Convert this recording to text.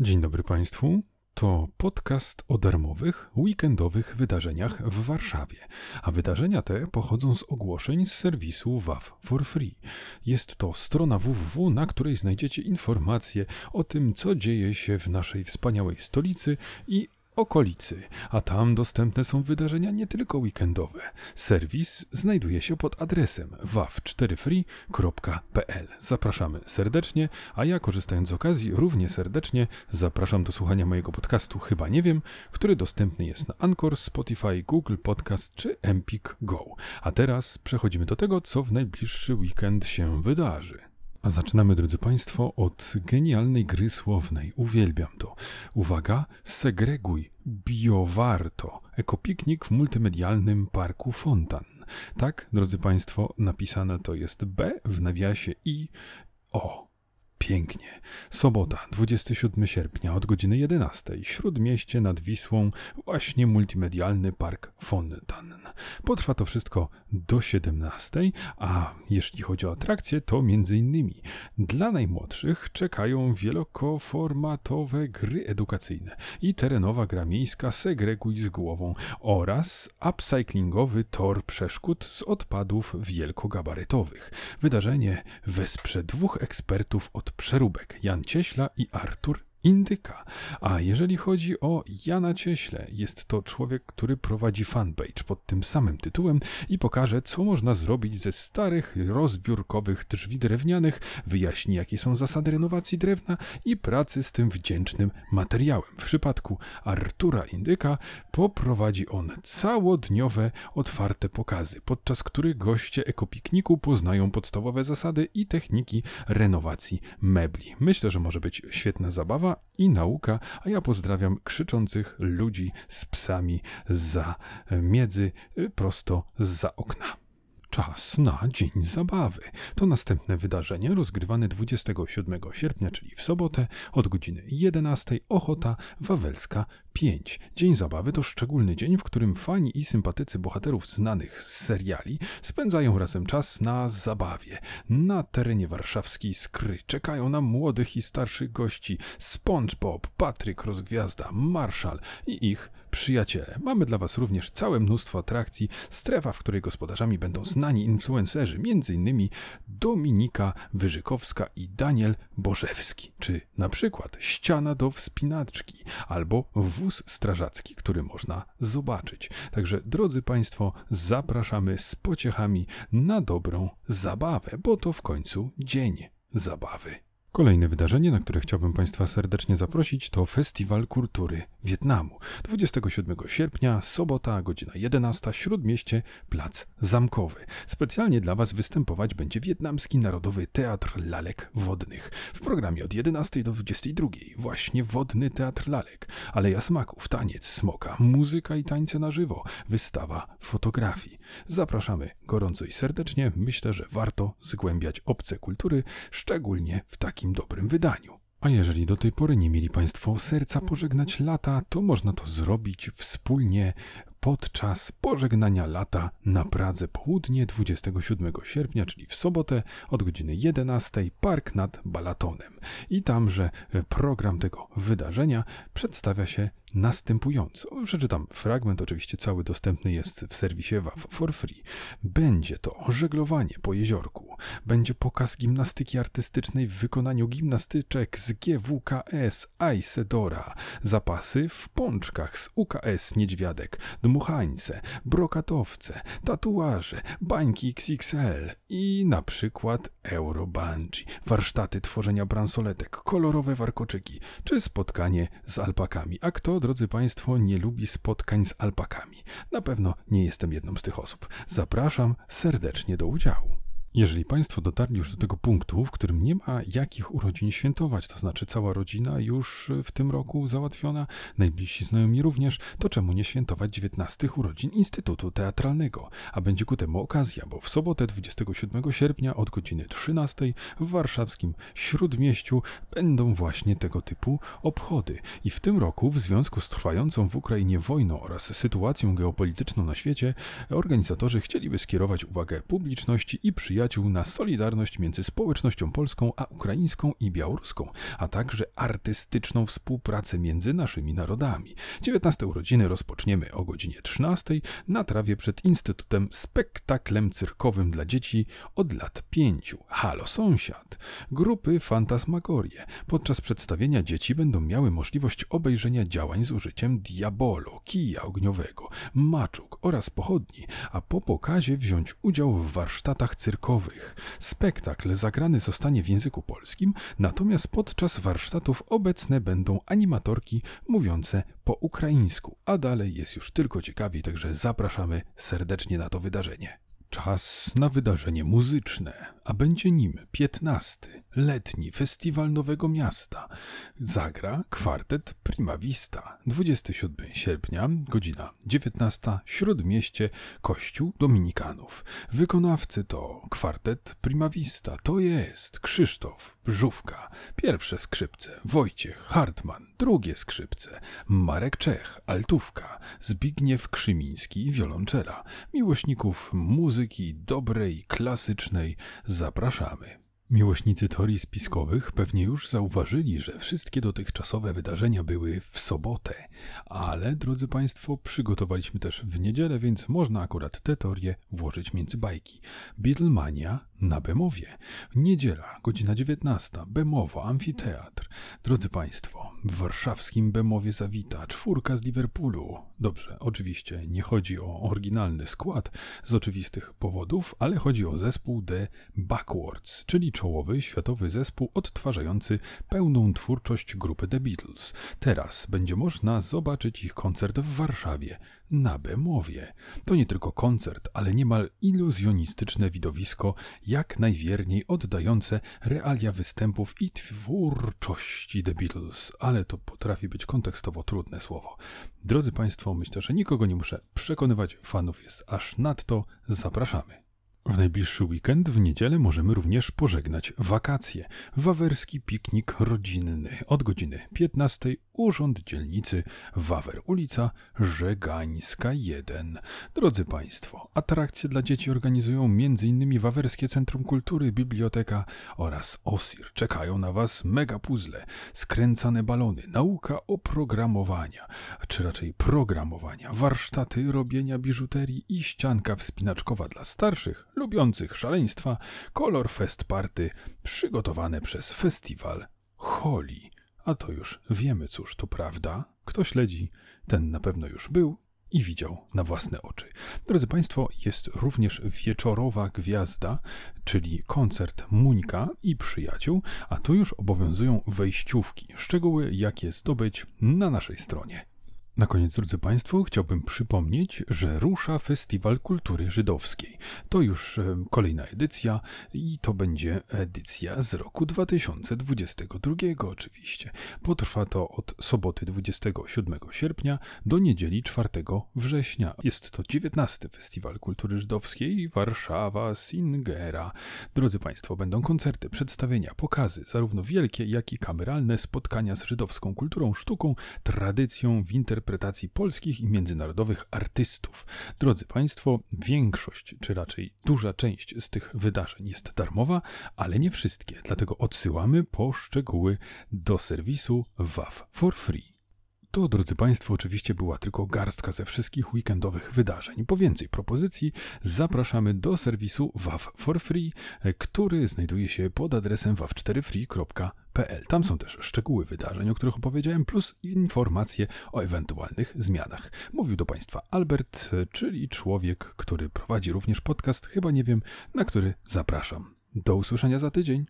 Dzień dobry Państwu. To podcast o darmowych, weekendowych wydarzeniach w Warszawie, a wydarzenia te pochodzą z ogłoszeń z serwisu WAF for Free. Jest to strona www, na której znajdziecie informacje o tym, co dzieje się w naszej wspaniałej stolicy i okolicy, a tam dostępne są wydarzenia nie tylko weekendowe. Serwis znajduje się pod adresem waw4free.pl. Zapraszamy serdecznie, a ja korzystając z okazji równie serdecznie zapraszam do słuchania mojego podcastu Chyba Nie Wiem, który dostępny jest na Anchor, Spotify, Google Podcast czy Empik Go. A teraz przechodzimy do tego, co w najbliższy weekend się wydarzy. A zaczynamy, drodzy Państwo, od genialnej gry słownej. Uwielbiam to. Uwaga, segreguj, biowarto. Ekopiknik w multimedialnym parku Fontan. Tak, drodzy Państwo, napisane to jest B w nawiasie i O. Pięknie. Sobota, 27 sierpnia od godziny 11. Śródmieście nad Wisłą, właśnie multimedialny park Fontan. Potrwa to wszystko do 17, a jeśli chodzi o atrakcje, to innymi dla najmłodszych czekają wielokoformatowe gry edukacyjne i terenowa gra miejska Segreguj z głową oraz upcyclingowy tor przeszkód z odpadów wielkogabarytowych. Wydarzenie wesprze dwóch ekspertów od przeróbek Jan Cieśla i Artur Indyka. A jeżeli chodzi o Jana Cieśle, jest to człowiek, który prowadzi fanpage pod tym samym tytułem i pokaże, co można zrobić ze starych, rozbiórkowych drzwi drewnianych, wyjaśni, jakie są zasady renowacji drewna i pracy z tym wdzięcznym materiałem. W przypadku Artura Indyka poprowadzi on całodniowe, otwarte pokazy, podczas których goście ekopikniku poznają podstawowe zasady i techniki renowacji mebli. Myślę, że może być świetna zabawa i nauka, a ja pozdrawiam krzyczących ludzi z psami za miedzy prosto za okna. Czas na Dzień Zabawy. To następne wydarzenie rozgrywane 27 sierpnia, czyli w sobotę od godziny 11 Ochota Wawelska 5. Dzień Zabawy to szczególny dzień, w którym fani i sympatycy bohaterów znanych z seriali spędzają razem czas na zabawie. Na terenie warszawskiej Skry czekają na młodych i starszych gości SpongeBob, Patryk Rozgwiazda, Marszal i ich przyjaciele. Mamy dla Was również całe mnóstwo atrakcji, strefa, w której gospodarzami będą znani influencerzy, m.in. Dominika Wyżykowska i Daniel Bożewski, czy na przykład ściana do wspinaczki albo wóz strażacki, który można zobaczyć. Także drodzy Państwo, zapraszamy z pociechami na dobrą zabawę, bo to w końcu dzień zabawy. Kolejne wydarzenie, na które chciałbym Państwa serdecznie zaprosić, to Festiwal Kultury Wietnamu. 27 sierpnia, sobota, godzina 11, Śródmieście, Plac Zamkowy. Specjalnie dla Was występować będzie Wietnamski Narodowy Teatr Lalek Wodnych. W programie od 11 do 22 właśnie Wodny Teatr Lalek, Aleja Smaków, taniec smoka, muzyka i tańce na żywo, wystawa fotografii. Zapraszamy gorąco i serdecznie. Myślę, że warto zgłębiać obce kultury, szczególnie w takim dobrym wydaniu. A jeżeli do tej pory nie mieli Państwo serca pożegnać lata, to można to zrobić wspólnie podczas pożegnania lata na Pradze Południe 27 sierpnia, czyli w sobotę od godziny 11 Park nad Balatonem. I tamże program tego wydarzenia przedstawia się następująco. Przeczytam fragment, oczywiście cały dostępny jest w serwisie WAF for free. Będzie to żeglowanie po jeziorku, będzie pokaz gimnastyki artystycznej w wykonaniu gimnastyczek z GWKS Aisedora, zapasy w pączkach z UKS Niedźwiadek, dmuchańce, brokatowce, tatuaże, bańki XXL i na przykład Eurobungee, warsztaty tworzenia bransoletek, kolorowe warkoczyki czy spotkanie z alpakami. A kto, drodzy Państwo, nie lubi spotkań z alpakami? Na pewno nie jestem jedną z tych osób. Zapraszam serdecznie do udziału. Jeżeli Państwo dotarli już do tego punktu, w którym nie ma jakich urodzin świętować, to znaczy cała rodzina już w tym roku załatwiona, najbliżsi znajomi również, to czemu nie świętować 19 urodzin Instytutu Teatralnego? A będzie ku temu okazja, bo w sobotę 27 sierpnia od godziny 13 w warszawskim Śródmieściu będą właśnie tego typu obchody. I w tym roku, w związku z trwającą w Ukrainie wojną oraz sytuacją geopolityczną na świecie, organizatorzy chcieliby skierować uwagę publiczności i przyjaciół przyjaciół na solidarność między społecznością polską a ukraińską i białoruską, a także artystyczną współpracę między naszymi narodami. 19 urodziny rozpoczniemy o godzinie 13 na trawie przed Instytutem Spektaklem Cyrkowym dla Dzieci od lat 5. Halo Sąsiad. Grupy Fantasmagorie. Podczas przedstawienia dzieci będą miały możliwość obejrzenia działań z użyciem diabolo, kija ogniowego, maczug oraz pochodni, a po pokazie wziąć udział w warsztatach cyrkowych. Spektakl zagrany zostanie w języku polskim, natomiast podczas warsztatów obecne będą animatorki mówiące po ukraińsku, a dalej jest już tylko ciekawiej, także zapraszamy serdecznie na to wydarzenie. Czas na wydarzenie muzyczne, a będzie nim 15. letni festiwal Nowego Miasta. Zagra kwartet Prima Vista. 27 sierpnia, godzina 19, Śródmieście, Kościół Dominikanów. Wykonawcy to kwartet Prima Vista, to jest Krzysztof Brzówka, pierwsze skrzypce, Wojciech Hartman, drugie skrzypce, Marek Czech, altówka, Zbigniew Krzymiński, wiolonczela. Miłośników muzyki dobrej, klasycznej. Zapraszamy. Miłośnicy teorii spiskowych pewnie już zauważyli, że wszystkie dotychczasowe wydarzenia były w sobotę, ale drodzy Państwo, przygotowaliśmy też w niedzielę, więc można akurat te teorie włożyć między bajki. Beatlemania na Bemowie. Niedziela, godzina 19, Bemowo, amfiteatr. Drodzy Państwo, w warszawskim Bemowie zawita czwórka z Liverpoolu. Dobrze, oczywiście nie chodzi o oryginalny skład z oczywistych powodów, ale chodzi o zespół The Backwards, czyli czołowy światowy zespół odtwarzający pełną twórczość grupy The Beatles. Teraz będzie można zobaczyć ich koncert w Warszawie na Bemowie. To nie tylko koncert, ale niemal iluzjonistyczne widowisko, jak najwierniej oddające realia występów i twórczości The Beatles, ale to potrafi być kontekstowo trudne słowo. Drodzy Państwo, myślę, że nikogo nie muszę przekonywać, fanów jest aż nadto, zapraszamy. W najbliższy weekend w niedzielę możemy również pożegnać wakacje. Wawerski piknik rodzinny od godziny 15 Urząd Dzielnicy Wawer, ulica Żegańska 1. Drodzy Państwo, atrakcje dla dzieci organizują m.in. Wawerskie Centrum Kultury, Biblioteka oraz OSIR. Czekają na Was mega puzzle, skręcane balony, nauka oprogramowania, czy raczej programowania, warsztaty robienia biżuterii i ścianka wspinaczkowa dla starszych, lubiących szaleństwa, Color Fest Party przygotowane przez festiwal Holi. A to już wiemy, cóż to prawda. Kto śledzi, ten na pewno już był i widział na własne oczy. Drodzy Państwo, jest również wieczorowa gwiazda, czyli koncert Muńka i przyjaciół, a tu już obowiązują wejściówki. Szczegóły, jak je zdobyć, na naszej stronie. Na koniec, drodzy Państwo, chciałbym przypomnieć, że rusza Festiwal Kultury Żydowskiej. To już e, kolejna edycja i to będzie edycja z roku 2022 oczywiście. Potrwa to od soboty 27 sierpnia do niedzieli 4 września. Jest to 19 Festiwal Kultury Żydowskiej Warszawa Singera. Drodzy Państwo, będą koncerty, przedstawienia, pokazy, zarówno wielkie, jak i kameralne, spotkania z żydowską kulturą, sztuką, tradycją w interpretacji interpretacji polskich i międzynarodowych artystów. Drodzy Państwo, większość, czy raczej duża część z tych wydarzeń jest darmowa, ale nie wszystkie, dlatego odsyłamy po szczegóły do serwisu WAF for free. To, drodzy Państwo, oczywiście była tylko garstka ze wszystkich weekendowych wydarzeń. Po więcej propozycji zapraszamy do serwisu WAF for Free, który znajduje się pod adresem waw4free.pl. Tam są też szczegóły wydarzeń, o których opowiedziałem, plus informacje o ewentualnych zmianach. Mówił do Państwa Albert, czyli człowiek, który prowadzi również podcast, chyba nie wiem, na który zapraszam. Do usłyszenia za tydzień.